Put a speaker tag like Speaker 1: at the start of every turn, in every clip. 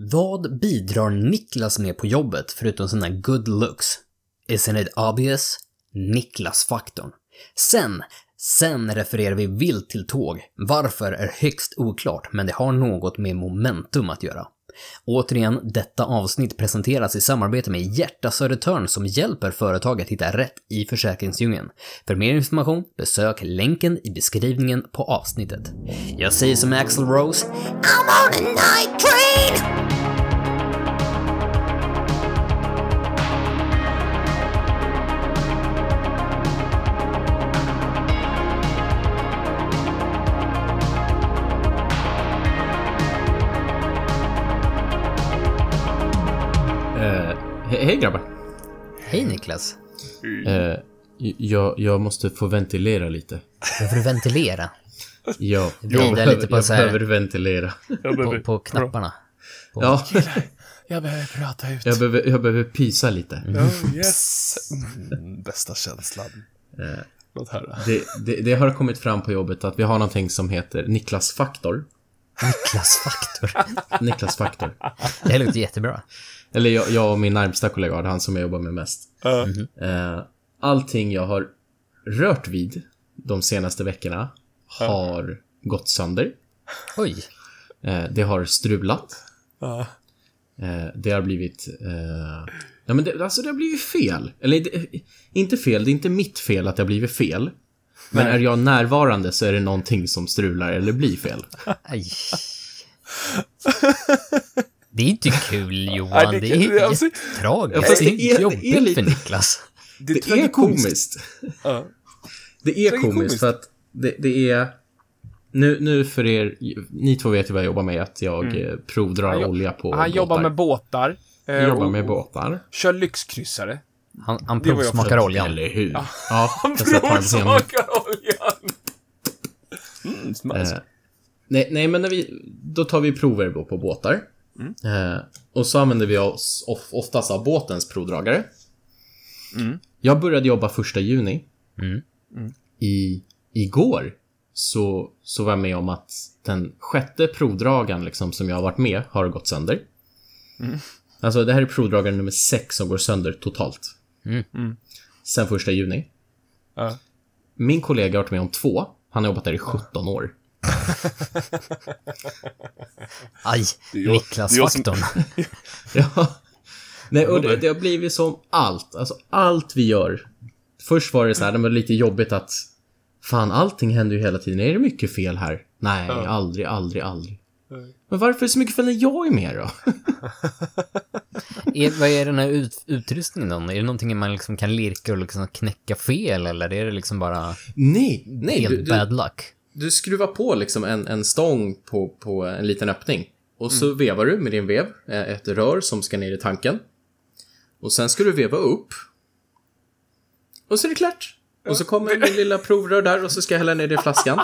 Speaker 1: Vad bidrar Niklas med på jobbet förutom sina good looks? Isn't it obvious? Niklas-faktorn. Sen, sen refererar vi vilt till tåg. Varför är högst oklart, men det har något med momentum att göra. Återigen, detta avsnitt presenteras i samarbete med Hjärta Södertörn som hjälper företag att hitta rätt i försäkringsdjungeln. För mer information, besök länken i beskrivningen på avsnittet. Jag säger som Axl Rose, I'm on a night train! Niklas.
Speaker 2: Eh, jag, jag måste få ventilera lite.
Speaker 1: Behöver du ventilera?
Speaker 2: Ja, jag, behöver,
Speaker 1: lite på
Speaker 2: jag
Speaker 1: så här-
Speaker 2: behöver ventilera.
Speaker 3: Jag
Speaker 1: På,
Speaker 3: behöver,
Speaker 1: på knapparna? På-
Speaker 2: Ja,
Speaker 3: jag behöver prata ut.
Speaker 2: jag behöver, jag behöver pysa lite.
Speaker 3: Oh, yes. Mm, bästa känslan.
Speaker 2: Eh,
Speaker 3: Låt höra.
Speaker 2: det, det, det har kommit fram på jobbet att vi har någonting som heter Niklas-faktor.
Speaker 1: Niklas-faktor.
Speaker 2: Niklas-faktor.
Speaker 1: Det här låter jättebra.
Speaker 2: Eller jag, jag och min närmsta kollega, han som jag jobbar med mest.
Speaker 3: Ja.
Speaker 2: Eh, allting jag har rört vid de senaste veckorna har gått sönder.
Speaker 1: Oj.
Speaker 2: Eh, det har strulat.
Speaker 3: Ja.
Speaker 2: Eh, det har blivit... Eh, ja, men det, alltså det har blivit fel. Eller det, inte fel, det är inte mitt fel att det har blivit fel. Men är jag närvarande så är det någonting som strular eller blir fel.
Speaker 1: Aj. Det är inte kul Johan,
Speaker 3: Nej,
Speaker 1: det,
Speaker 3: det-
Speaker 1: är
Speaker 3: det- alltså-
Speaker 1: tragiskt.
Speaker 2: Ja,
Speaker 1: det är,
Speaker 2: det är- det är
Speaker 1: jobbigt
Speaker 2: lite-
Speaker 1: för Niklas.
Speaker 3: Det,
Speaker 2: Det är komiskt.
Speaker 3: Ja.
Speaker 2: Det är komiskt för att det, det är... Nu, nu för er, ni två vet ju vad jag jobbar med, att jag mm. provdrar
Speaker 3: Han
Speaker 2: olja på
Speaker 3: Han jobbar
Speaker 2: båtar.
Speaker 3: med båtar. eh,
Speaker 2: Jag jobbar med båtar.
Speaker 3: Kör lyxkryssare.
Speaker 1: Han, han provsmakar oljan.
Speaker 2: Eller hur? Ja, jag
Speaker 3: Han provsmakar oljan. Mm, smask.
Speaker 2: Eh, nej, nej, men när vi, då tar vi prover då på båtar. Eh, och så använder vi oss of, oftast av båtens provdragare. Jag började jobba första juni.
Speaker 1: Mm.
Speaker 2: I, igår så, så var jag med om att den sjätte provdragaren liksom, som jag har varit med har gått sönder. Alltså det här är provdragare nummer sex som går sönder totalt.
Speaker 1: Mm.
Speaker 2: Sen första juni.
Speaker 3: Ja.
Speaker 2: Min kollega har varit med om två. Han har jobbat där i 17 år.
Speaker 1: Aj, Niklas-faktorn.
Speaker 2: Ja. Nej, och det, det har blivit som allt. Alltså allt vi gör. Först var det så här, det var lite jobbigt att Fan, allting händer ju hela tiden. Är det mycket fel här? Nej, aldrig, aldrig, aldrig. Men varför är det så mycket fel när jag är med då?
Speaker 1: Är, vad är den här ut, utrustningen då? Är det någonting man liksom kan lirka och liksom knäcka fel eller är det liksom bara
Speaker 2: Nej, nej.
Speaker 1: helt
Speaker 2: Du, du,
Speaker 1: bad luck?
Speaker 2: Du skruvar på liksom en, en stång på, på en liten öppning. Och så vevar du med din vev, eh, ett rör som ska ner i tanken. Och sen ska du veva upp. Och så är det klart. Och så kommer min lilla provrör där och så ska jag hälla ner det i flaskan.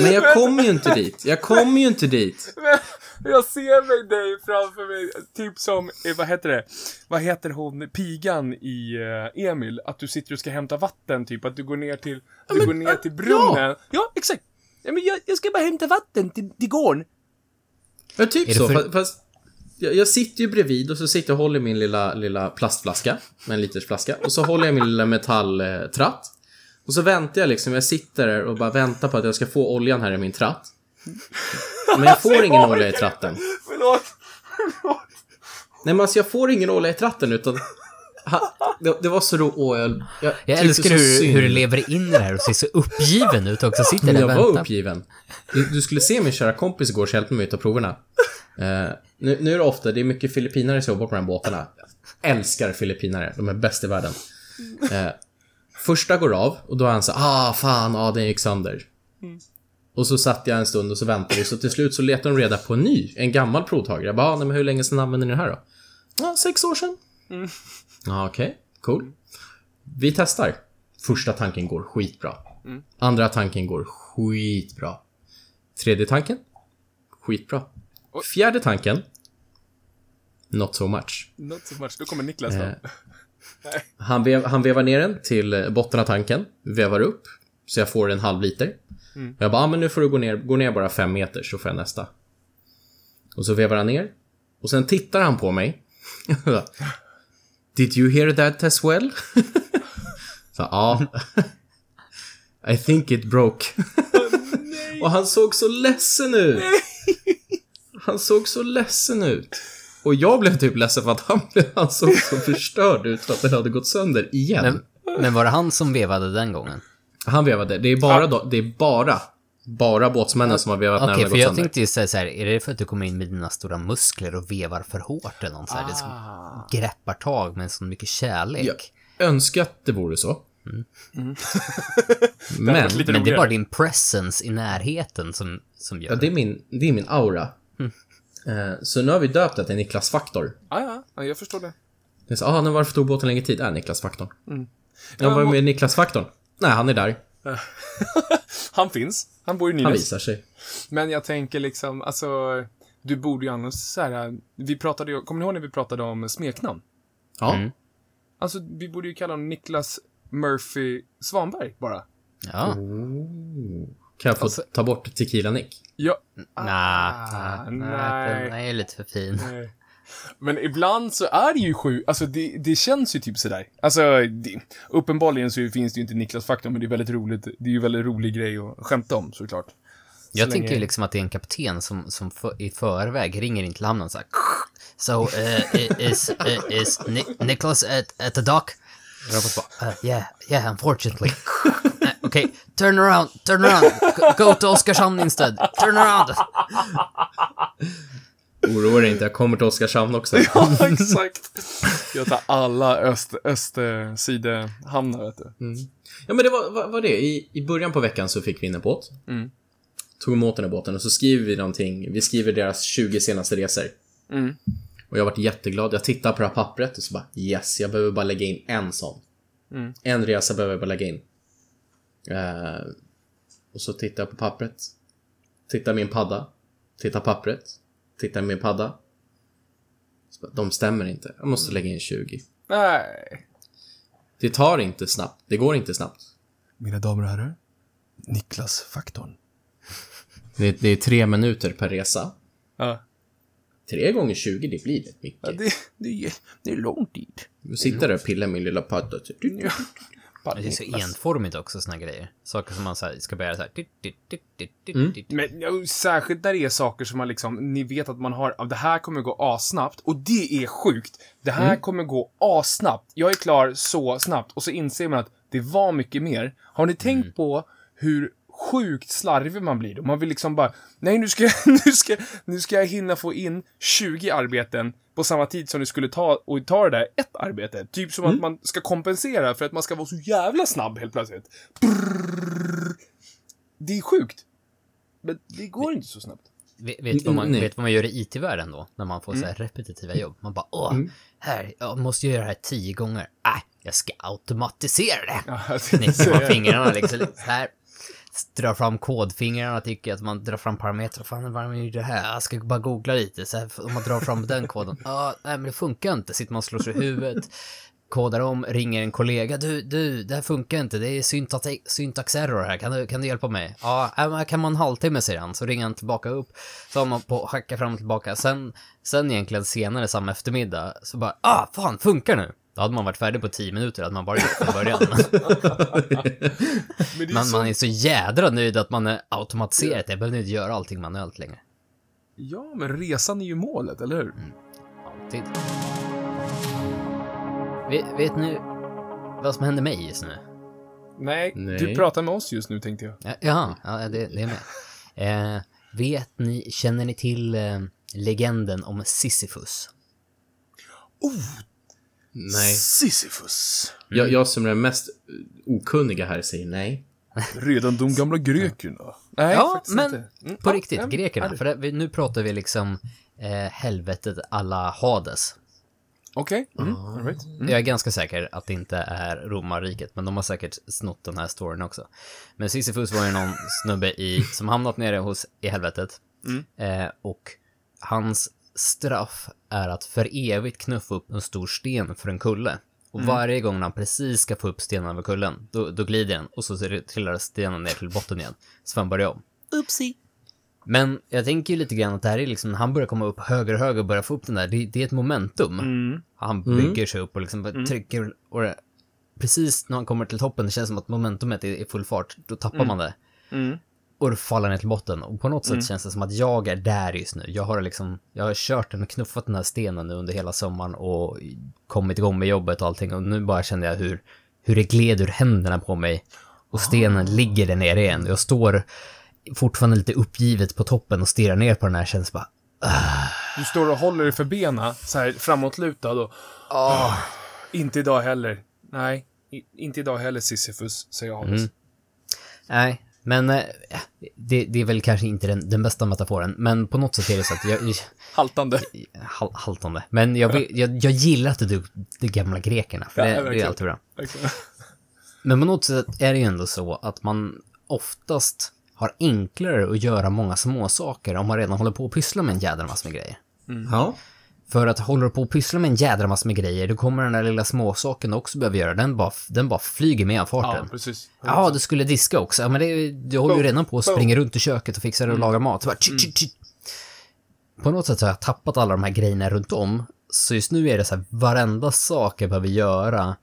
Speaker 2: Men jag kommer ju inte dit. Jag kommer ju inte dit.
Speaker 3: Jag ser mig dig framför mig, typ som, eh, vad heter det? Vad heter hon, pigan i eh, Emil? Att du sitter och ska hämta vatten, typ. Att du går ner till, du
Speaker 2: men,
Speaker 3: går ner till brunnen. Ja, exakt. Ja, men jag, jag ska bara hämta vatten till, till gården.
Speaker 2: Ja, typ så.
Speaker 1: för-
Speaker 2: Fast, fast jag, jag sitter ju bredvid och så sitter jag och håller min lilla, lilla plastflaska. Med en liters flaska. Och så håller jag min lilla metalltratt. Och så väntar jag liksom. Jag sitter där och bara väntar på att jag ska få oljan här i min tratt. Men jag får ingen olja i tratten.
Speaker 3: Förlåt.
Speaker 2: Nej men alltså jag får ingen olja i tratten utan... Det, det var så roligt. Åh, jag, jag,
Speaker 1: Jag älskar hur, hur du lever in i det här och ser så uppgiven ut också. Sitter
Speaker 2: Men
Speaker 1: där
Speaker 2: jag
Speaker 1: och
Speaker 2: var uppgiven. Du, du skulle se min kära kompis igår som hjälpte mig att ta proverna. Eh, nu, nu är det ofta, det är mycket filippinare som jobbar på de här båtarna. Jag älskar filippinare, de är bäst i världen. Eh, första går av och då är han så ah fan, ah den gick sönder. Och så satt jag en stund och så väntade vi, så till slut så letade de reda på en ny, en gammal provtagare. Jag bara, ah, nej, men hur länge sedan använde ni den här då? Ja, sex år sedan. Ja, okej, cool. Vi testar. Första tanken går skitbra. Andra tanken går skitbra. Tredje tanken? Skitbra. Fjärde tanken? Not so much.
Speaker 3: Not so much. Då kommer Niklas då.
Speaker 2: Eh, Han, vev, han vevar ner den till botten av tanken, vevar upp, så jag får en halv liter. Och jag bara, ah, men nu får du gå ner, gå ner bara fem meter så får jag nästa. Och så vevar han ner. Och sen tittar han på mig. Did you hear that as well? Så, ja. I think it broke. och han såg så ledsen ut. Han såg så ledsen ut. Och jag blev typ ledsen för att han, blev, han såg så förstörd ut för att den hade gått sönder igen.
Speaker 1: Men, men var det han som vevade den gången?
Speaker 2: Han vevade. Det är bara, då, det är bara, bara båtsmännen som har vevat när
Speaker 1: Okej,
Speaker 2: den har
Speaker 1: för
Speaker 2: gått
Speaker 1: jag
Speaker 2: sönder.
Speaker 1: tänkte ju säga så här, är det för att du kommer in med dina stora muskler och vevar för hårt eller något så här, det som
Speaker 3: Ah.
Speaker 1: greppar tag med så mycket kärlek?
Speaker 2: Jag önskar att det vore så. Men,
Speaker 3: varit lite-
Speaker 1: Men det är bara din presence i närheten som, som gör
Speaker 2: ja, det är min, det är min aura.
Speaker 1: Mm.
Speaker 2: Eh, så nu har vi döpt det till Niklas Faktor.
Speaker 3: Ah, ja, ja, jag förstår det.
Speaker 2: Det är så, ah, men varför tog båten längre tid? Äh, Niklas Faktorn.
Speaker 1: Mm.
Speaker 2: Ja, vad är
Speaker 3: må-
Speaker 2: med Niklas Faktorn? Nej, han är där.
Speaker 3: Han finns. Han bor i
Speaker 2: Han
Speaker 3: Nynäs.
Speaker 2: visar sig.
Speaker 3: Men jag tänker liksom, alltså, du borde ju annars så här, vi pratade ju, kommer ni ihåg när vi pratade om smeknamn?
Speaker 2: Ja.
Speaker 1: Mm.
Speaker 3: Alltså, vi borde ju kalla honom Niklas Murphy Svanberg, bara.
Speaker 1: Ja.
Speaker 2: Kan jag få
Speaker 1: Alltså-
Speaker 2: ta bort Tequila Nick?
Speaker 3: Ja.
Speaker 1: Nej,
Speaker 3: Ah,
Speaker 1: nej,
Speaker 3: nej.
Speaker 1: den är lite för fin.
Speaker 3: Nej. Men ibland så är det ju sjukt, alltså det, det känns ju typ sådär. Alltså, det, uppenbarligen så finns det ju inte Niklas-faktorn, men det är väldigt roligt, det är ju väldigt rolig grej att skämta om såklart.
Speaker 1: Jag
Speaker 3: Så
Speaker 1: tänker
Speaker 3: länge-
Speaker 1: ju liksom att det är en kapten som, som för, i förväg ringer in till hamnen så här. So, uh, is, uh, is Ni- Nicholas at, at the dock? Jag bara, uh, yeah, yeah, unfortunately. Uh, okay, turn around, turn around, go, go to Oskarshamn instead, turn around.
Speaker 2: Oroa dig inte, jag kommer till Oskarshamn också.
Speaker 3: Ja, exakt. Jag tar alla öst, östsidehamnar, vet du.
Speaker 2: Ja, men det var, var, var det. I, I början på veckan så fick vi in en båt.
Speaker 3: Mm.
Speaker 2: Tog emot den här båten och så skriver vi någonting. Vi skriver deras 20 senaste resor.
Speaker 3: Mm.
Speaker 2: Och jag varit jätteglad. Jag tittar på det här pappret och så bara yes, jag behöver bara lägga in en sån.
Speaker 3: Mm.
Speaker 2: En resa behöver jag bara lägga in. Eh, och så tittar jag på pappret. Tittar min padda. Tittar pappret. Tittar min padda. De stämmer inte. Jag måste lägga in 20.
Speaker 3: Nej.
Speaker 2: Det tar inte snabbt. Det går inte snabbt.
Speaker 3: Mina damer och herrar. Niklas-faktorn.
Speaker 2: Det, det är tre minuter per resa.
Speaker 3: Ja.
Speaker 2: Tre gånger 20, det blir rätt mycket.
Speaker 3: ja det, det, är, det är lång tid.
Speaker 2: Du sitter där och pillar min lilla padda. typ.
Speaker 3: Ja.
Speaker 1: Det är så enformigt också, såna grejer. Saker som man så här, ska börja så här.
Speaker 2: Mm.
Speaker 3: Men ja, särskilt när det är saker som man liksom, ni vet att man har, ja, det här kommer gå assnabbt och det är sjukt. Det här kommer gå assnabbt. Jag är klar så snabbt och så inser man att det var mycket mer. Har ni tänkt på hur sjukt slarvig man blir då? Man vill liksom bara, nej nu ska, jag- nu ska, nu ska jag hinna få in 20 arbeten på samma tid som det skulle ta, och ta det där ett arbete. Typ som att man ska kompensera för att man ska vara så jävla snabb helt plötsligt. Brrrr. Det är sjukt. Men det går inte så snabbt.
Speaker 1: Vet, vet, vad man,
Speaker 2: Nej.
Speaker 1: vet vad man gör i IT-världen då? När man får så
Speaker 3: Mm.
Speaker 1: här repetitiva jobb. Man bara, åh, här, jag måste göra det här tio gånger. Nej, jag ska automatisera det.
Speaker 3: Ja,
Speaker 1: Knipper man fingrarna liksom så här. Drar fram kodfingrarna, tycker jag att man drar fram parametrar. Fan, vad är det här? Jag ska bara googla lite, så här, om man drar fram den koden. Ja, nej men det funkar inte. Sitter man och slår sig i huvudet, kodar om, ringer en kollega. Du, du, det här funkar inte. Det är syntax, syntax error här. Kan du, kan du hjälpa mig? Ja, äh, men kan man en halvtimme, säger han. Så ringer han tillbaka upp. Så har man på hacka fram och tillbaka. Sen, sen egentligen senare samma eftermiddag, så bara, ah, fan, funkar nu. Då hade man varit färdig på tio minuter, hade man bara gjort från början.
Speaker 3: Men
Speaker 1: Man,
Speaker 3: så...
Speaker 1: man är så jädra nöjd att man är automatiserat. Jag behöver inte göra allting manuellt längre.
Speaker 3: Ja, men resan är ju målet, eller hur?
Speaker 1: Alltid. Vet, vet ni vad som händer mig just nu?
Speaker 3: Nej,
Speaker 2: Nej.
Speaker 3: du pratar med oss just nu, tänkte jag.
Speaker 1: Ja, ja, det, det är med. Eh, vet ni, känner ni till eh, legenden om Sisyfos?
Speaker 2: Nej.
Speaker 3: Sisyfos.
Speaker 2: Jag, jag som är den mest okunniga här säger nej.
Speaker 3: Redan de gamla grekerna. Nej,
Speaker 1: Ja, men
Speaker 3: inte. Mm,
Speaker 1: På
Speaker 3: ja,
Speaker 1: riktigt,
Speaker 3: ja,
Speaker 1: grekerna. För det, nu pratar vi liksom eh, helvetet alla Hades.
Speaker 3: Okej, mm, all right. Mm.
Speaker 1: Jag är ganska säker att det inte är romarriket, men de har säkert snott den här storyn också. Men Sisyfos var ju någon snubbe i, som hamnat nere hos i helvetet. Eh, och hans straff är att för evigt knuffa upp en stor sten för en kulle. Och varje gång han precis ska få upp stenen över kullen, då, då glider den och så trillar stenen ner till botten igen. Så han börja om. Oopsie. Men jag tänker ju lite grann att det här är liksom, han börjar komma upp högre och högre och börjar få upp den där, det, det är ett momentum.
Speaker 3: Mm.
Speaker 1: Han bygger sig upp och liksom bara trycker och det, precis när han kommer till toppen, det känns som att momentumet är i full fart, då tappar man det.
Speaker 3: Mm.
Speaker 1: Och då faller ner till botten. Och på något sätt känns det som att jag är där just nu. Jag har liksom, jag har kört den och knuffat den här stenen nu under hela sommaren och kommit igång med jobbet och allting. Och nu bara känner jag hur, hur det gled ur händerna på mig. Och stenen ligger där nere igen. Jag står fortfarande lite uppgivet på toppen och stirrar ner på den här. Känns bara,
Speaker 3: Du står och håller dig för benen, så här framåtlutad och... Inte idag heller. Nej, i, inte idag heller Sisyfus, säger Hans.
Speaker 1: Mm. nej. Men eh, det, det är väl kanske inte den, den bästa metaforen. Men på något sätt är det så att jag,
Speaker 3: Haltande.
Speaker 1: hal, haltande. Men jag, jag, jag gillar att du de gamla grekerna, för
Speaker 3: Ja,
Speaker 1: det, det är alltid bra.
Speaker 3: Verkligen.
Speaker 1: Men på något sätt är det ju ändå så att man oftast har enklare att göra många små saker om man redan håller på att pyssla med en jädra massa med grejer.
Speaker 2: Ja.
Speaker 1: För att håller du på att pyssla med en jädra massa med grejer, då kommer den där lilla småsaken du också behöver göra, den bara, den bara flyger med av
Speaker 3: Ja,
Speaker 1: farten.
Speaker 3: precis.
Speaker 1: Ja, du skulle diska också. Ja, men det, du håller ju redan på att springa runt i köket och fixar och lagar mat. Så bara, tch, tch, tch. På något sätt så har jag tappat alla de här grejerna runt om. Så just nu är det så här, varenda sak jag behöver göra,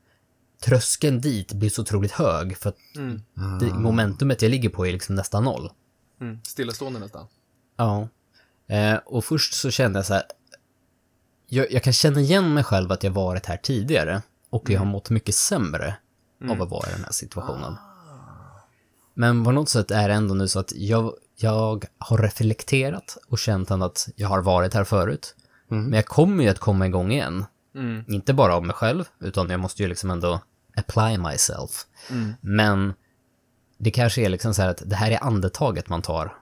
Speaker 1: tröskeln dit blir så otroligt hög. För att det, momentumet jag ligger på är liksom nästan noll.
Speaker 3: Mm. Stillastående nästan.
Speaker 1: Ja. Eh, och först så kände jag så här, jag, jag kan känna igen mig själv att jag varit här tidigare. Och jag har mått mycket sämre av att vara i den här situationen. Men på något sätt är det ändå nu så att jag, jag har reflekterat och känt att jag har varit här förut. Men jag kommer ju att komma igång igen.
Speaker 3: Mm.
Speaker 1: Inte bara av mig själv, utan jag måste ju liksom ändå apply myself. Men det kanske är liksom så här att det här är andetaget man tar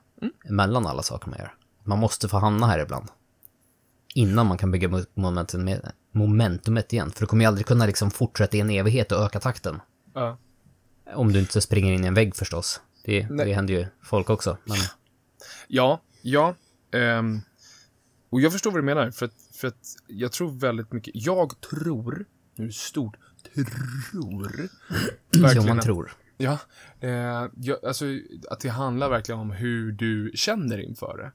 Speaker 1: mellan alla saker man gör. Man måste få hamna här ibland. Innan man kan bygga mo- momentum momentumet igen. För du kommer ju aldrig kunna liksom fortsätta i en evighet och öka takten.
Speaker 3: Ja.
Speaker 1: Om du inte springer in i en vägg förstås. Det, det händer ju folk också. Men,
Speaker 3: Ja, ja. ehm, och jag förstår vad du menar, för att, för att jag tror väldigt mycket, jag tror, nu är det stort, tror,
Speaker 1: ja,
Speaker 3: verkligen
Speaker 1: man
Speaker 3: att-
Speaker 1: tror.
Speaker 3: Ja, eh, jag, alltså att det handlar verkligen om hur du känner inför det.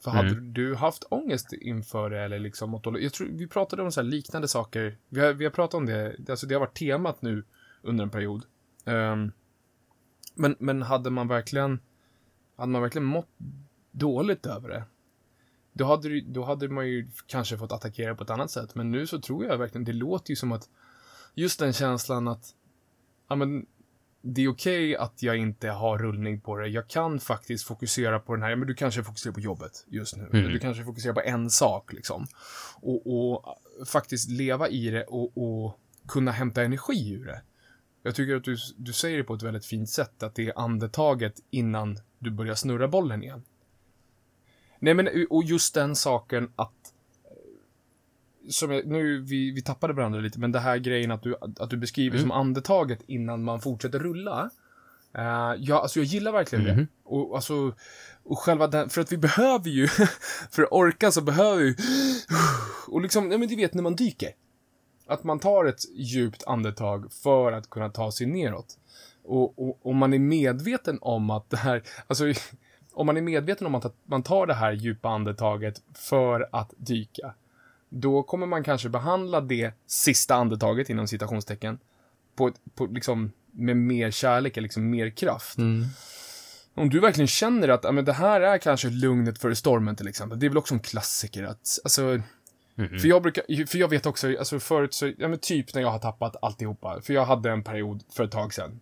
Speaker 3: För hade du haft ångest inför det eller liksom mått dåligt- Jag tror vi pratade om så här liknande saker. Vi har, vi har pratat om det, alltså det har varit temat nu under en period. Ehm, men, men hade man verkligen, hade man verkligen mått dåligt över det, då hade, då hade man ju kanske fått attackera på ett annat sätt. Men nu så tror jag verkligen, det låter ju som att just den känslan att, ja men, det är okej att jag inte har rullning på det. Jag kan faktiskt fokusera på den här, men du kanske fokuserar på jobbet just nu. Eller du kanske fokuserar på en sak liksom. Och, och faktiskt leva i det och, och kunna hämta energi ur det. Jag tycker att du, du säger det på ett väldigt fint sätt, att det är andetaget innan du börjar snurra bollen igen. Nej men, och just den saken att som jag, nu, vi, vi tappade varandra lite, men det här grejen att du, att du beskriver som andetaget innan man fortsätter rulla. Uh, ja, alltså jag gillar verkligen det. Och, alltså, och själva den, för att vi behöver ju, för att orka så behöver vi och liksom, ja men du vet när man dyker. Att man tar ett djupt andetag för att kunna ta sig neråt. Och, och om man är medveten om att det här, alltså om man är medveten om att man tar det här djupa andetaget för att dyka, då kommer man kanske behandla det sista andetaget inom citationstecken på, på liksom med mer kärlek eller liksom mer kraft. Om du verkligen känner att ja, men det här är kanske lugnet före stormen till exempel. Det är väl också en klassiker att, alltså, för jag brukar, för jag vet också, alltså förut så, ja men typ när jag har tappat alltihopa. För jag hade en period för ett tag sedan.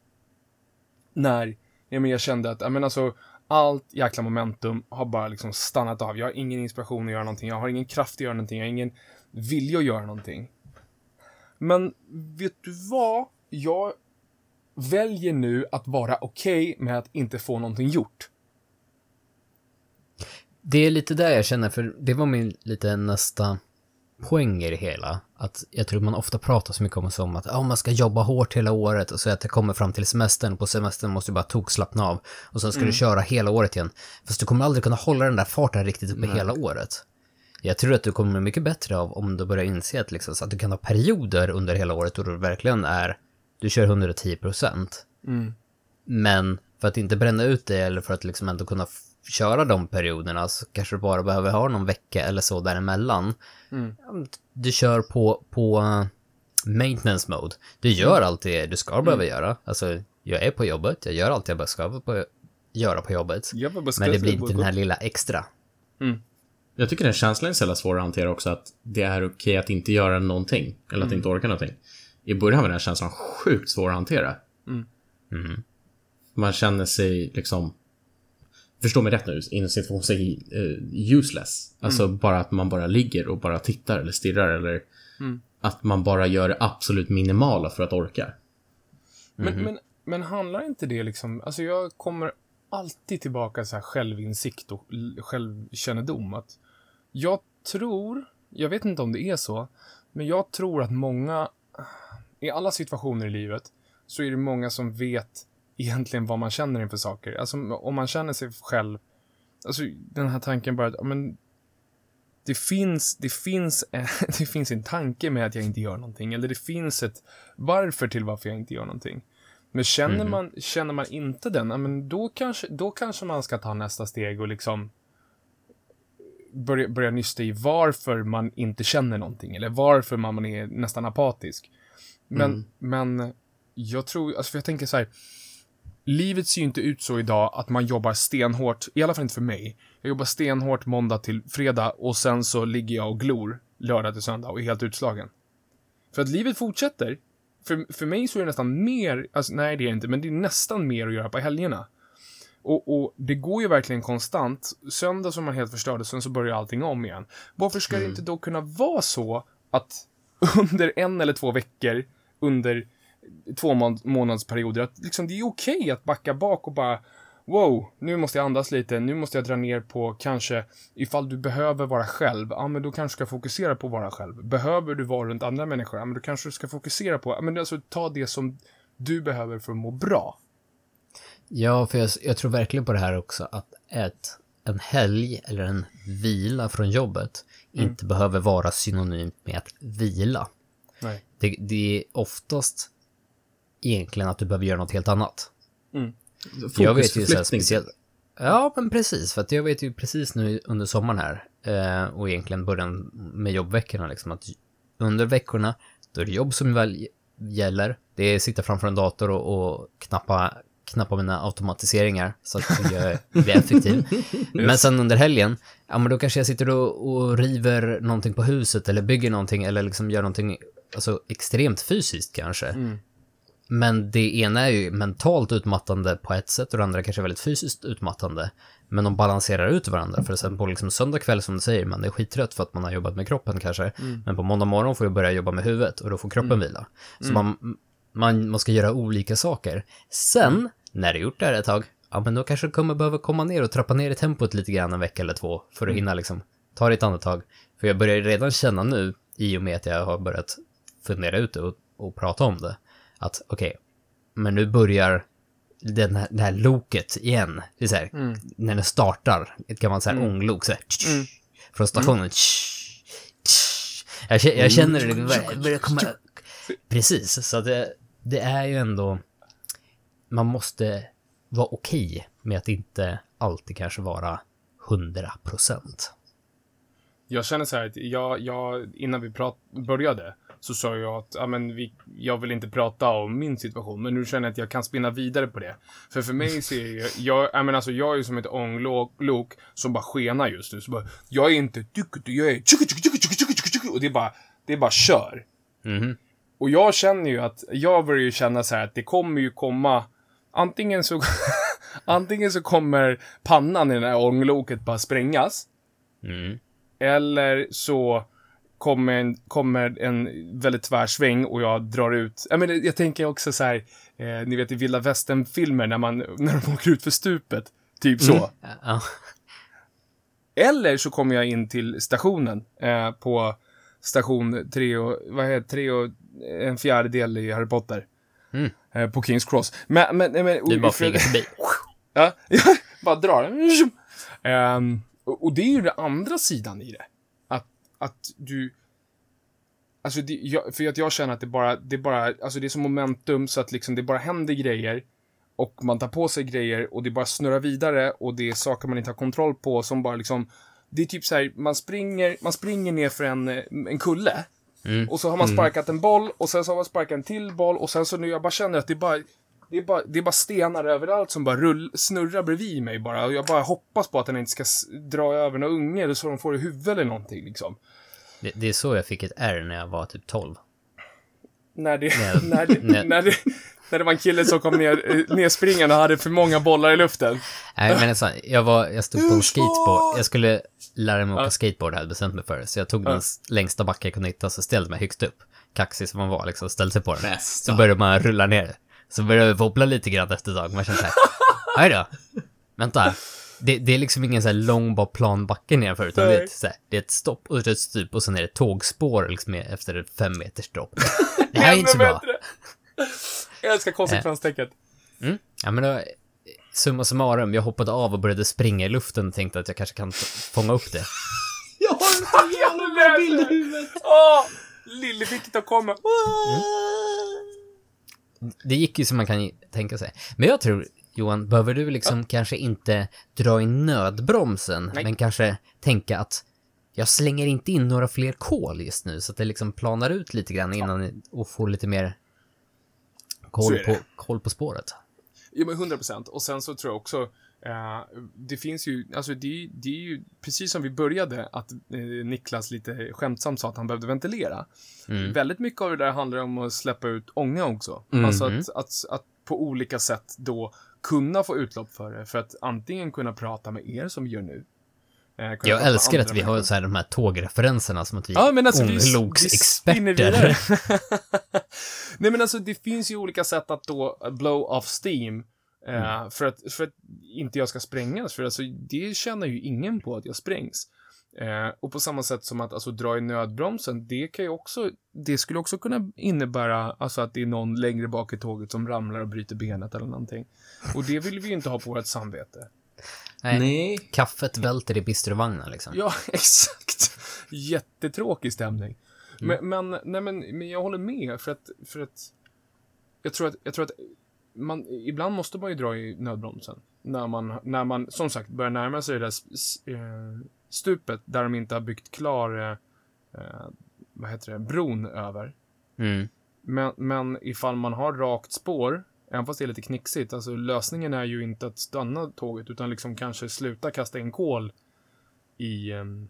Speaker 3: När, ja men jag kände att, ja men alltså, allt jäkla momentum har bara liksom stannat av. Jag har ingen inspiration att göra någonting. Jag har ingen kraft att göra någonting. Jag har ingen vilja att göra någonting. Men vet du vad? Jag väljer nu att vara okej med att inte få någonting gjort.
Speaker 1: Det är lite där jag känner, för det var min lite nästa poäng i det hela. Att jag tror man ofta pratar så mycket om som att oh, man ska jobba hårt hela året och så att det kommer fram till semestern. På semestern måste du bara tokslappna av. Och sen ska du köra hela året igen. Fast du kommer aldrig kunna hålla den där farten riktigt uppe hela året. Jag tror att du kommer bli mycket bättre av om du börjar inse att, liksom, att du kan ha perioder under hela året då du verkligen är, du kör 110 procent. Men för att inte bränna ut det eller för att liksom ändå kunna köra de perioderna så kanske du bara behöver ha någon vecka eller så däremellan.
Speaker 3: Mm.
Speaker 1: Du kör på, på uh, maintenance mode. Du gör allt det du ska behöva göra. Alltså, jag är på jobbet, jag gör allt jag ska på, göra på jobbet. Men det blir inte den här lilla extra.
Speaker 2: Jag tycker den känslan är så jävla svår att hantera också, att det är okej att inte göra någonting. Eller att inte orka någonting. I början var den här känslan sjukt svår att hantera.
Speaker 1: Mhm.
Speaker 2: Man känner sig liksom... Förstå mig rätt nu, inom situationstecken uh, useless. Alltså bara att man bara ligger och bara tittar eller stirrar eller att man bara gör det absolut minimala för att orka.
Speaker 3: Men, men, men handlar inte det liksom, alltså jag kommer alltid tillbaka så här självinsikt och självkännedom. Att jag tror, jag vet inte om det är så, men jag tror att många, i alla situationer i livet, så är det många som vet egentligen vad man känner inför saker. Alltså om man känner sig själv, alltså den här tanken bara att, men det finns, det finns, det finns en tanke med att jag inte gör någonting, eller det finns ett varför till varför jag inte gör någonting. Men känner, man, känner man inte den, men då kanske, då kanske man ska ta nästa steg och liksom börja, börja nysta i varför man inte känner någonting, eller varför man, man är nästan apatisk. Men, men jag tror, alltså för jag tänker så här, livet ser ju inte ut så idag att man jobbar stenhårt, i alla fall inte för mig. Jag jobbar stenhårt måndag till fredag och sen så ligger jag och glor lördag till söndag och är helt utslagen. För att livet fortsätter. För, för mig så är det nästan mer, alltså nej det är det inte, men det är nästan mer att göra på helgerna. Och, och det går ju verkligen konstant. Söndag så är man helt förstörd och sen så börjar allting om igen. Varför ska det inte då kunna vara så att under en eller två veckor, under två mån- månadsperioder, att liksom det är okej att backa bak och bara Wow, nu måste jag andas lite, nu måste jag dra ner på kanske, ifall du behöver vara själv, ja men då kanske du ska fokusera på att vara själv. Behöver du vara runt andra människor, ja men då kanske du ska fokusera på, ja men alltså ta det som du behöver för att må bra.
Speaker 1: Ja, för jag, jag tror verkligen på det här också, att ett, en helg eller en vila från jobbet inte behöver vara synonymt med att vila.
Speaker 3: Nej.
Speaker 1: Det, det är oftast egentligen att du behöver göra något helt annat. Jag vet ju så här speciellt... Ja, men precis. För att jag vet ju precis nu under sommaren här eh, och egentligen början med jobbveckorna liksom att under veckorna då är det jobb som väl gäller. Det är sitta framför en dator och, och knappa, knappa mina automatiseringar så att jag blir effektiv. Men sen under helgen, ja men då kanske jag sitter och, och river någonting på huset eller bygger någonting eller liksom gör någonting alltså, extremt fysiskt kanske. Men det ena är ju mentalt utmattande på ett sätt och det andra kanske är väldigt fysiskt utmattande. Men de balanserar ut varandra. För sen på liksom söndag kväll som du säger, man är skittrött för att man har jobbat med kroppen kanske. Men på måndag morgon får jag börja jobba med huvudet och då får kroppen vila. Så man, man, man ska göra olika saker. Sen, när du gjort det här ett tag, ja men då kanske du kommer behöva komma ner och trappa ner i tempot lite grann en vecka eller två för att hinna liksom ta det ett andetag. För jag börjar redan känna nu, i och med att jag har börjat fundera ut det och, och prata om det, att okej, men nu börjar den här, det här loket igen. Det är så här, när den startar, ett gammalt så här ånglok så här, från stationen. Jag, kä- jag känner det, det börjar- börjar komma... Precis, så att det, det är ju ändå... Man måste vara okej med att inte alltid kanske vara 100 procent.
Speaker 3: Jag känner så här att jag, jag innan vi prat, började så sa jag att ja, men vi, jag vill inte prata om min situation, men nu känner jag att jag kan spinna vidare på det. För för mig så är jag, jag, jag, menar, alltså, jag är ju som ett ånglok som bara skenar just nu. Så bara, jag är inte jag är och det är bara, det är bara kör.
Speaker 1: Mhm.
Speaker 3: Och jag känner ju att, jag börjar ju känna så här att det kommer ju komma, antingen så, antingen så kommer pannan i det här ångloket bara sprängas.
Speaker 1: Mm.
Speaker 3: Eller så kommer en, kommer en väldigt tvär sväng och jag drar ut. Jag, menar, jag tänker också så här, eh, ni vet i vilda västern-filmer när, man, när de åker ut för stupet. Typ så.
Speaker 1: Ja.
Speaker 3: Eller så kommer jag in till stationen eh, på station 3 och, vad heter 3 och en fjärdedel i Harry Potter.
Speaker 1: Mm.
Speaker 3: Eh, på Kings Cross. Men, men, men,
Speaker 1: Du bara flyger förbi.
Speaker 3: Ja, bara drar. Och, och det är ju den andra sidan i det. Att, du... Alltså, det, jag, för att jag känner att det bara, det bara, alltså det är som momentum så att liksom det bara händer grejer. och man tar på sig grejer och det bara snurrar vidare och det är saker man inte har kontroll på som bara liksom, det är typ så här, man springer, man springer ner för en, en kulle. Och så har man sparkat en boll och sen så har man sparkat en till boll och sen så nu jag bara känner att det bara det är, bara, det är bara stenar överallt som bara rull, snurrar bredvid mig bara. Och jag bara hoppas på att den inte ska dra över några unge eller så de får i huvudet eller någonting liksom.
Speaker 1: Det, det är så jag fick ett R när jag var typ 12.
Speaker 3: När det,
Speaker 1: Nej.
Speaker 3: när det, när det, när det var en kille som kom ner, eh, nerspringande och hade för många bollar i luften.
Speaker 1: Nej, men alltså, jag, var, jag stod på en skateboard. Jag skulle lära mig åka skateboard, hade bestämt mig för. Så jag tog den längsta backen jag kunde hitta, så ställde mig högst upp. Kaxig som man var, liksom, ställde sig på den.
Speaker 2: Bästa.
Speaker 1: Så började man rulla ner. Så började det wobbla lite grann efter ett tag. Man kände såhär, aj då. Vänta. Det, det är liksom ingen så här lång bara plan backe nerför, utan det är, ett, så här, det är ett stopp och ett stup och sen är det tågspår liksom efter ett fem meters dropp. Det här är inte så bra.
Speaker 3: Jag älskar konsekvenstecket.
Speaker 1: Ja, men då, summa summarum, jag hoppade av och började springa i luften och tänkte att jag kanske kan fånga upp det.
Speaker 2: Jag har en jävla bild i huvudet.
Speaker 3: Åh! Lille-Viktor kommer.
Speaker 1: Det gick ju som man kan tänka sig. Men jag tror, Johan, behöver du liksom kanske inte dra i nödbromsen,
Speaker 3: Nej.
Speaker 1: men kanske tänka att jag slänger inte in några fler kol just nu, så att det liksom planar ut lite grann innan och får lite mer koll på, koll på spåret.
Speaker 3: Ja, men 100 procent. Och sen så tror jag också, eh, det finns ju, alltså det, är- det är ju precis som vi började, att eh, Niklas lite skämtsamt sa att han behövde ventilera.
Speaker 1: Mm.
Speaker 3: Väldigt mycket av det där handlar om att släppa ut ånga också.
Speaker 2: Mm.
Speaker 3: Alltså att, att, att på olika sätt då kunna få utlopp för det. För att antingen kunna prata med er som vi gör nu. eh,
Speaker 1: Jag älskar att vi har så här de här tågreferenserna som att vi
Speaker 3: Ja, men alltså
Speaker 1: är ångloksexperter.
Speaker 3: Nej, men alltså det finns ju olika sätt att då blow off steam. Eh, för, att, för att inte jag ska sprängas. För alltså, det känner ju ingen på att jag sprängs. Eh, och på samma sätt som att alltså, dra i nödbromsen, det kan ju också, det skulle också kunna innebära alltså, att det är någon längre bak i tåget som ramlar och bryter benet eller någonting. Och det vill vi ju inte ha på vårt samvete.
Speaker 1: Nej.
Speaker 2: Nej.
Speaker 1: Kaffet välter i bistrovagnen liksom.
Speaker 3: Ja, exakt. Jättetråkig stämning. Men, men, nej, men, men jag håller med, för att, för att jag tror att, jag tror att man, ibland måste man ju dra i nödbromsen. När man, när man, som sagt, börjar närma sig det där eh, stupet där de inte har byggt klar, eh, eh, vad heter det, bron över.
Speaker 1: Mm.
Speaker 3: Men, men ifall man har rakt spår, även fast det är lite knixigt, alltså lösningen är ju inte att stanna tåget, utan liksom kanske sluta kasta in kol i, em,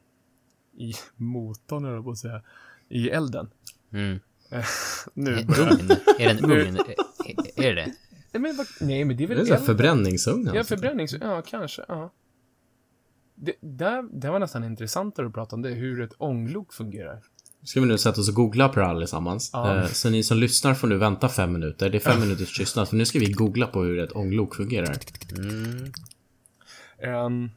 Speaker 3: i motorn, eller på att säga, i elden.
Speaker 1: Mm.
Speaker 3: Nu
Speaker 1: Är,
Speaker 3: börjar
Speaker 1: är det en
Speaker 3: Nu-
Speaker 1: ugn? Är det det?
Speaker 3: Nej, men, nej, men det är
Speaker 2: Det
Speaker 3: väl
Speaker 2: är här
Speaker 3: eld?
Speaker 2: förbränningsugn.
Speaker 3: Ja,
Speaker 2: alltså.
Speaker 3: förbränning. Ja, kanske. Ja. Det, där, det var nästan intressantare att prata om det, hur ett ånglok fungerar.
Speaker 2: Ska vi nu sätta oss och googla på det här allesammans.
Speaker 3: Ja.
Speaker 2: Eh, Så ni som lyssnar får nu vänta fem minuter. Det är fem minuters tystnad, för nu ska vi googla på hur ett ånglok fungerar.
Speaker 1: Mm.
Speaker 3: Um,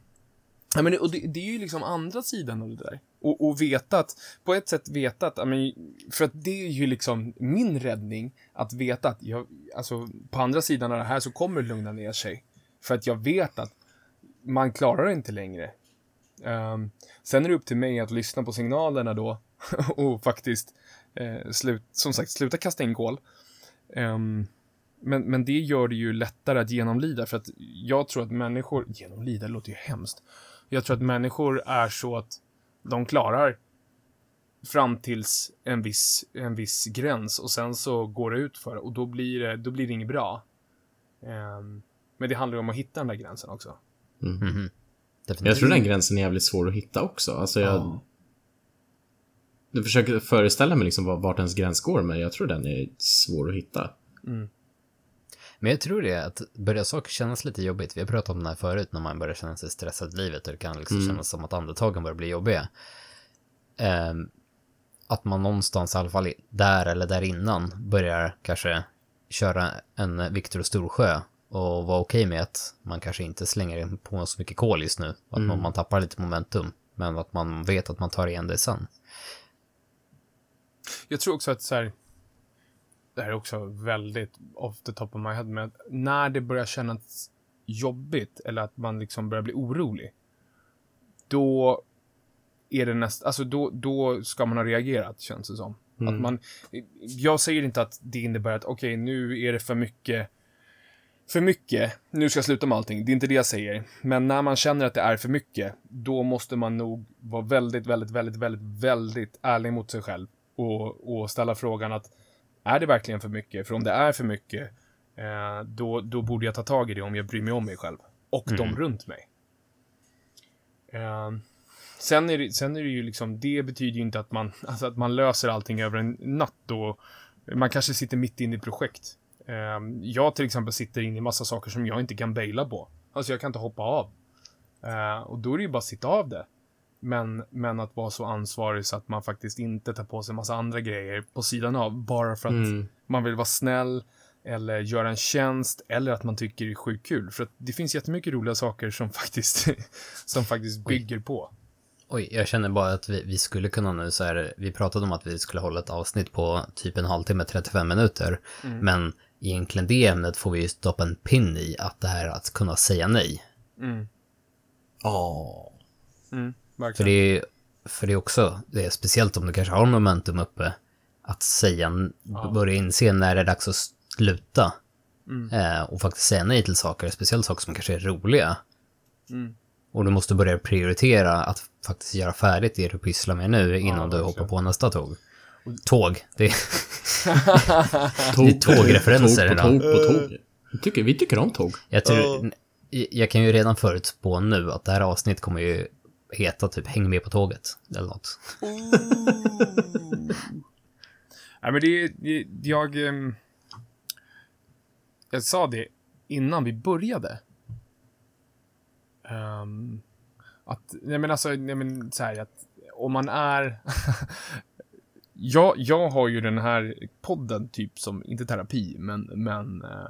Speaker 3: ja, men det, och det, det är ju liksom andra sidan av det där. Och, och veta att, på ett sätt veta att, ja, men, för att det är ju liksom min räddning, att veta att jag, alltså på andra sidan av det här så kommer det lugna ner sig. För att jag vet att man klarar det inte längre. Um, sen är det upp till mig att lyssna på signalerna då och faktiskt, eh, slut, som sagt, sluta kasta in kol. Um, men, men det gör det ju lättare att genomlida för att jag tror att människor, genomlida det låter ju hemskt. Jag tror att människor är så att de klarar fram tills en viss, en viss gräns och sen så går det ut för och då blir det, då blir det inget bra. Ehm, men det handlar ju om att hitta den där gränsen också.
Speaker 1: Mhm.
Speaker 2: Jag tror den gränsen är jävligt svår att hitta också. Alltså jag...
Speaker 3: Ja.
Speaker 2: Du försöker föreställa mig liksom var- vart ens gräns går, men jag tror den är svår att hitta.
Speaker 1: Men jag tror det, att börjar saker kännas lite jobbigt, vi har pratat om det här förut, när man börjar känna sig stressad i livet och det kan liksom kännas som att andetagen börjar bli jobbiga. Ehm, att man någonstans, i alla fall där eller där innan, börjar kanske köra en Viktor Storsjö och vara okej med att man kanske inte slänger in på så mycket kol just nu. Att man, man tappar lite momentum, men att man vet att man tar igen det sen.
Speaker 3: Jag tror också att så här, det här är också väldigt off the top of my head, men att när det börjar kännas jobbigt eller att man liksom börjar bli orolig, då är det näst, alltså då, då ska man ha reagerat, känns det som. Att man, jag säger inte att det innebär att okej, nu är det för mycket för mycket, nu ska jag sluta med allting, det är inte det jag säger, men när man känner att det är för mycket, då måste man nog vara väldigt, väldigt, väldigt, väldigt, väldigt ärlig mot sig själv och, och ställa frågan att är det verkligen för mycket? För om det är för mycket, eh, då, då borde jag ta tag i det om jag bryr mig om mig själv och de runt mig. Eh, sen, är det, sen är det ju liksom, det betyder ju inte att man, alltså att man löser allting över en natt och man kanske sitter mitt inne i projekt. Ehm, jag till exempel sitter inne i massa saker som jag inte kan baila på. Alltså jag kan inte hoppa av. Eh, och då är det ju bara att sitta av det. Men, men att vara så ansvarig så att man faktiskt inte tar på sig massa andra grejer på sidan av. Bara för att
Speaker 2: Mm.
Speaker 3: man vill vara snäll eller göra en tjänst eller att man tycker det är sjukt kul. För att det finns jättemycket roliga saker som faktiskt, som faktiskt bygger på.
Speaker 1: Oj, jag känner bara att vi, vi skulle kunna nu så här, vi pratade om att vi skulle hålla ett avsnitt på typ en halvtimme, 35 minuter. Men egentligen det ämnet får vi ju stoppa en pin i, att det här att kunna säga nej.
Speaker 3: Mm,
Speaker 2: Åh.
Speaker 3: mm,
Speaker 1: För
Speaker 3: verkligen.
Speaker 1: det är för det är också, det är speciellt om du kanske har momentum uppe, att säga, börja inse när det är dags att sluta. Eh, och faktiskt säga nej till saker, speciellt saker som kanske är roliga.
Speaker 3: Mm.
Speaker 1: Och du måste börja prioritera att faktiskt göra färdigt det du pysslar med nu innan du
Speaker 3: verkligen.
Speaker 1: hoppar på nästa tåg. Tåg, det är...
Speaker 2: Tåg,
Speaker 1: Det är tågreferenser
Speaker 2: tåg på
Speaker 1: idag.
Speaker 2: tåg på tåg. Vi tycker, vi tycker om tåg.
Speaker 1: Jag, tror, jag kan ju redan förutspå nu att det här avsnitt kommer ju heta typ Häng med på tåget, eller något.
Speaker 3: Nej, men det, det jag... ehm, jag sa det innan vi började. Ehm, att, nej men alltså, nej men så här att om man är... jag, jag har ju den här podden typ som, inte terapi, men, men... eh,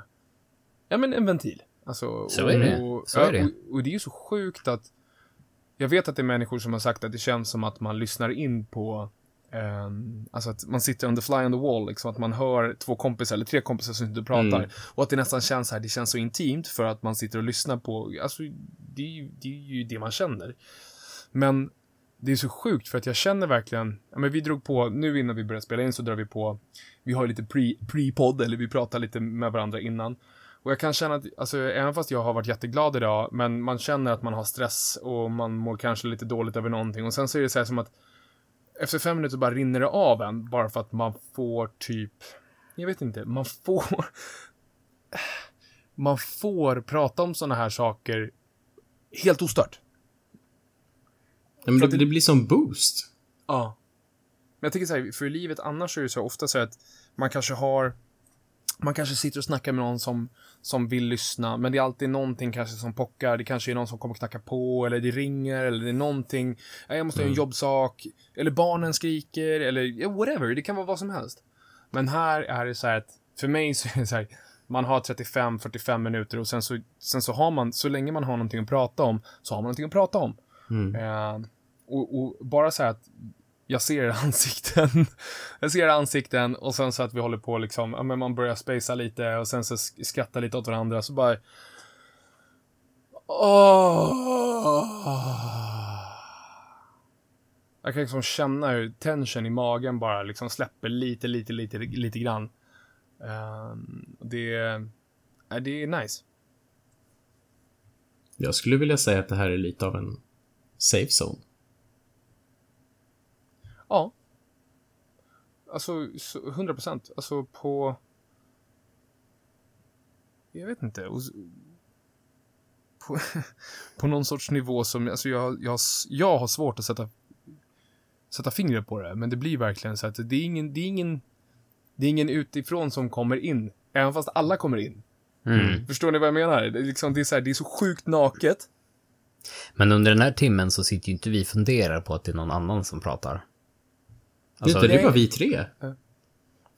Speaker 3: ja men en ventil. Alltså,
Speaker 1: Så är det.
Speaker 3: Och,
Speaker 1: Så är det.
Speaker 3: Och, och det är ju så sjukt att... Jag vet att det är människor som har sagt att det känns som att man lyssnar in på Ehm, alltså att man sitter on the fly on the wall, liksom att man hör två kompisar eller tre kompisar som och pratar.
Speaker 2: Mm.
Speaker 3: Och att det nästan känns här, det känns så intimt för att man sitter och lyssnar på, alltså det är ju det, är ju det man känner. Men det är så sjukt för att jag känner verkligen, ja men vi drog på, nu innan vi började spela in så drar vi på, vi har lite pre- pre-podd, eller vi pratar lite med varandra innan. Och jag kan känna att, alltså även fast jag har varit jätteglad idag, men man känner att man har stress och man mår kanske lite dåligt över någonting. Och sen så är det så här som att efter fem minuter bara rinner det av en, bara för att man får typ, jag vet inte, man får, man får prata om sådana här saker helt ostört.
Speaker 2: Ja, men det, det blir som boost.
Speaker 3: Ja. Men jag tänker så här, för i livet annars är det så ofta så att man kanske har, man kanske sitter och snackar med någon som, som vill lyssna, men det är alltid någonting kanske som pockar, det kanske är någon som kommer knacka på, eller det ringer, eller det är någonting, ja, jag måste göra en jobbsak, eller barnen skriker, eller whatever, det kan vara vad som helst. Men här är det så här att, för mig så är det så här, man har 35-45 minuter och sen så, sen så har man, så länge man har någonting att prata om, så har man någonting att prata om. Eh, och, och bara så här att jag ser ansikten. jag ser ansikten och sen så att vi håller på liksom, ja men man börjar spacea lite och sen så skrattar lite åt varandra så bara... Åh. Jag kan liksom känna hur tension i magen bara liksom släpper lite, lite, lite, lite grann. Ehm, det, är, det är nice.
Speaker 2: Jag skulle vilja säga att det här är lite av en safe zone.
Speaker 3: Ja. Alltså, så- 100 procent. Alltså på... Jag vet inte. På, på någon sorts nivå som, alltså jag, jag, jag har svårt att sätta, sätta fingret på det, men det blir verkligen så att det är ingen, det är ingen, det är ingen utifrån som kommer in, även fast alla kommer in.
Speaker 1: Mm.
Speaker 3: Förstår ni vad jag menar? Det är, liksom, det är, så här, det är så sjukt naket.
Speaker 1: Men under den här timmen så sitter ju inte vi och funderar på att det är någon annan som pratar. Alltså,
Speaker 2: det, det
Speaker 3: det-
Speaker 2: var vi tre.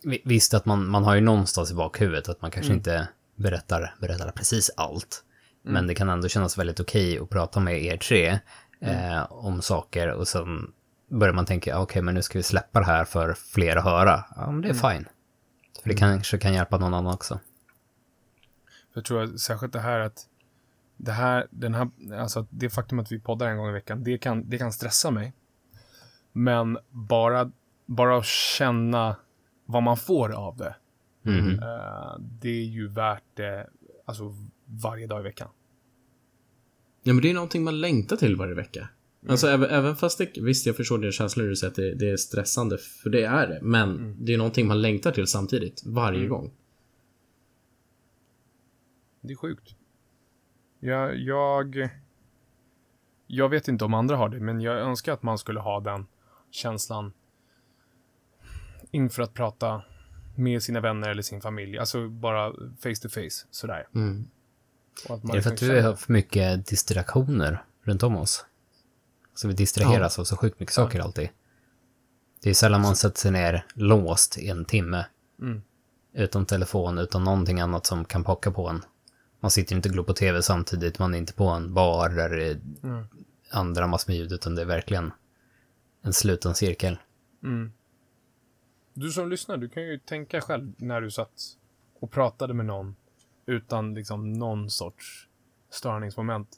Speaker 1: vi- Visst att man, man har ju någonstans i bakhuvudet att man kanske
Speaker 3: Mm.
Speaker 1: inte berättar, berättar precis allt. Men det kan ändå kännas väldigt okej att prata med er tre
Speaker 3: Mm.
Speaker 1: eh, om saker och sen börjar man tänka, "Ah, okej men nu ska vi släppa det här för fler att höra. Ja men det är
Speaker 3: Mm.
Speaker 1: fine. För det kanske kan hjälpa någon annan också.
Speaker 3: Jag tror att särskilt det här att det här, den här, alltså det faktum att vi poddar en gång i veckan, det kan, det kan stressa mig. Men bara, bara att känna vad man får av det,
Speaker 1: Mhm.
Speaker 3: eh, det är ju värt det alltså varje dag i veckan.
Speaker 2: Ja, men det är någonting man längtar till varje vecka. Alltså även, även fast det, visst jag förstår dina känslor du säger att det, det är stressande, för det är det. Men det är någonting man längtar till samtidigt, varje gång.
Speaker 3: Det är sjukt. Jag, jag... Jag vet inte om andra har det, men jag önskar att man skulle ha den känslan inför att prata med sina vänner eller sin familj. Alltså bara face to face, sådär.
Speaker 2: Mm.
Speaker 3: Och att man
Speaker 1: Är det för
Speaker 3: liksom
Speaker 1: att vi
Speaker 3: känner-
Speaker 1: har för mycket distraktioner runt om oss? Så vi distraheras av så sjukt mycket saker alltid. Det är sällan man sätter sig ner låst i en timme.
Speaker 3: Mm.
Speaker 1: Utan telefon, utan någonting annat som kan pocka på en. Man sitter inte och glor på tv samtidigt, man är inte på en bar där det är
Speaker 3: Mm.
Speaker 1: andra massor med ljud, utan det är verkligen en sluten cirkel.
Speaker 3: Mm. Du som lyssnar, du kan ju tänka själv när du satt och pratade med någon utan liksom någon sorts störningsmoment.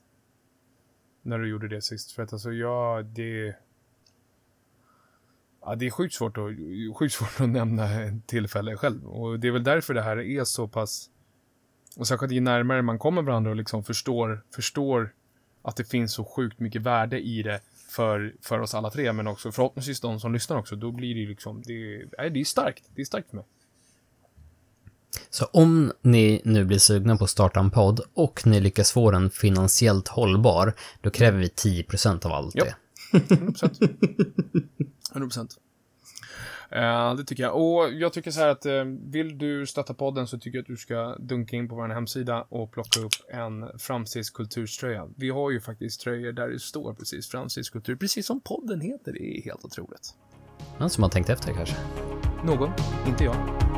Speaker 3: När du gjorde det sist. För att alltså, ja, det... Ja, det är sjukt svårt, att, sjukt svårt att nämna ett tillfälle själv. Och det är väl därför det här är så pass... Och särskilt ju närmare man kommer varandra och liksom förstår, förstår att det finns så sjukt mycket värde i det för, för oss alla tre, men också förhoppningsvis de som lyssnar också. Då blir det ju liksom, det, nej, det är starkt. Det är starkt för mig.
Speaker 1: Så om ni nu blir sugna på att starta en podd och ni lyckas få den finansiellt hållbar, då kräver vi 10% av allt
Speaker 3: Ja.
Speaker 1: det.
Speaker 3: 100%. 100%. Eh, det tycker jag. Och jag tycker så här att eh, vill du stötta podden så tycker jag att du ska dunka in på vår hemsida och plocka upp en Framstegs kulturströja. Vi har ju faktiskt tröjor där det står precis Framstegs kultur, precis som podden heter. Det är helt otroligt.
Speaker 1: Någon som har tänkt efter kanske?
Speaker 3: Någon, inte jag.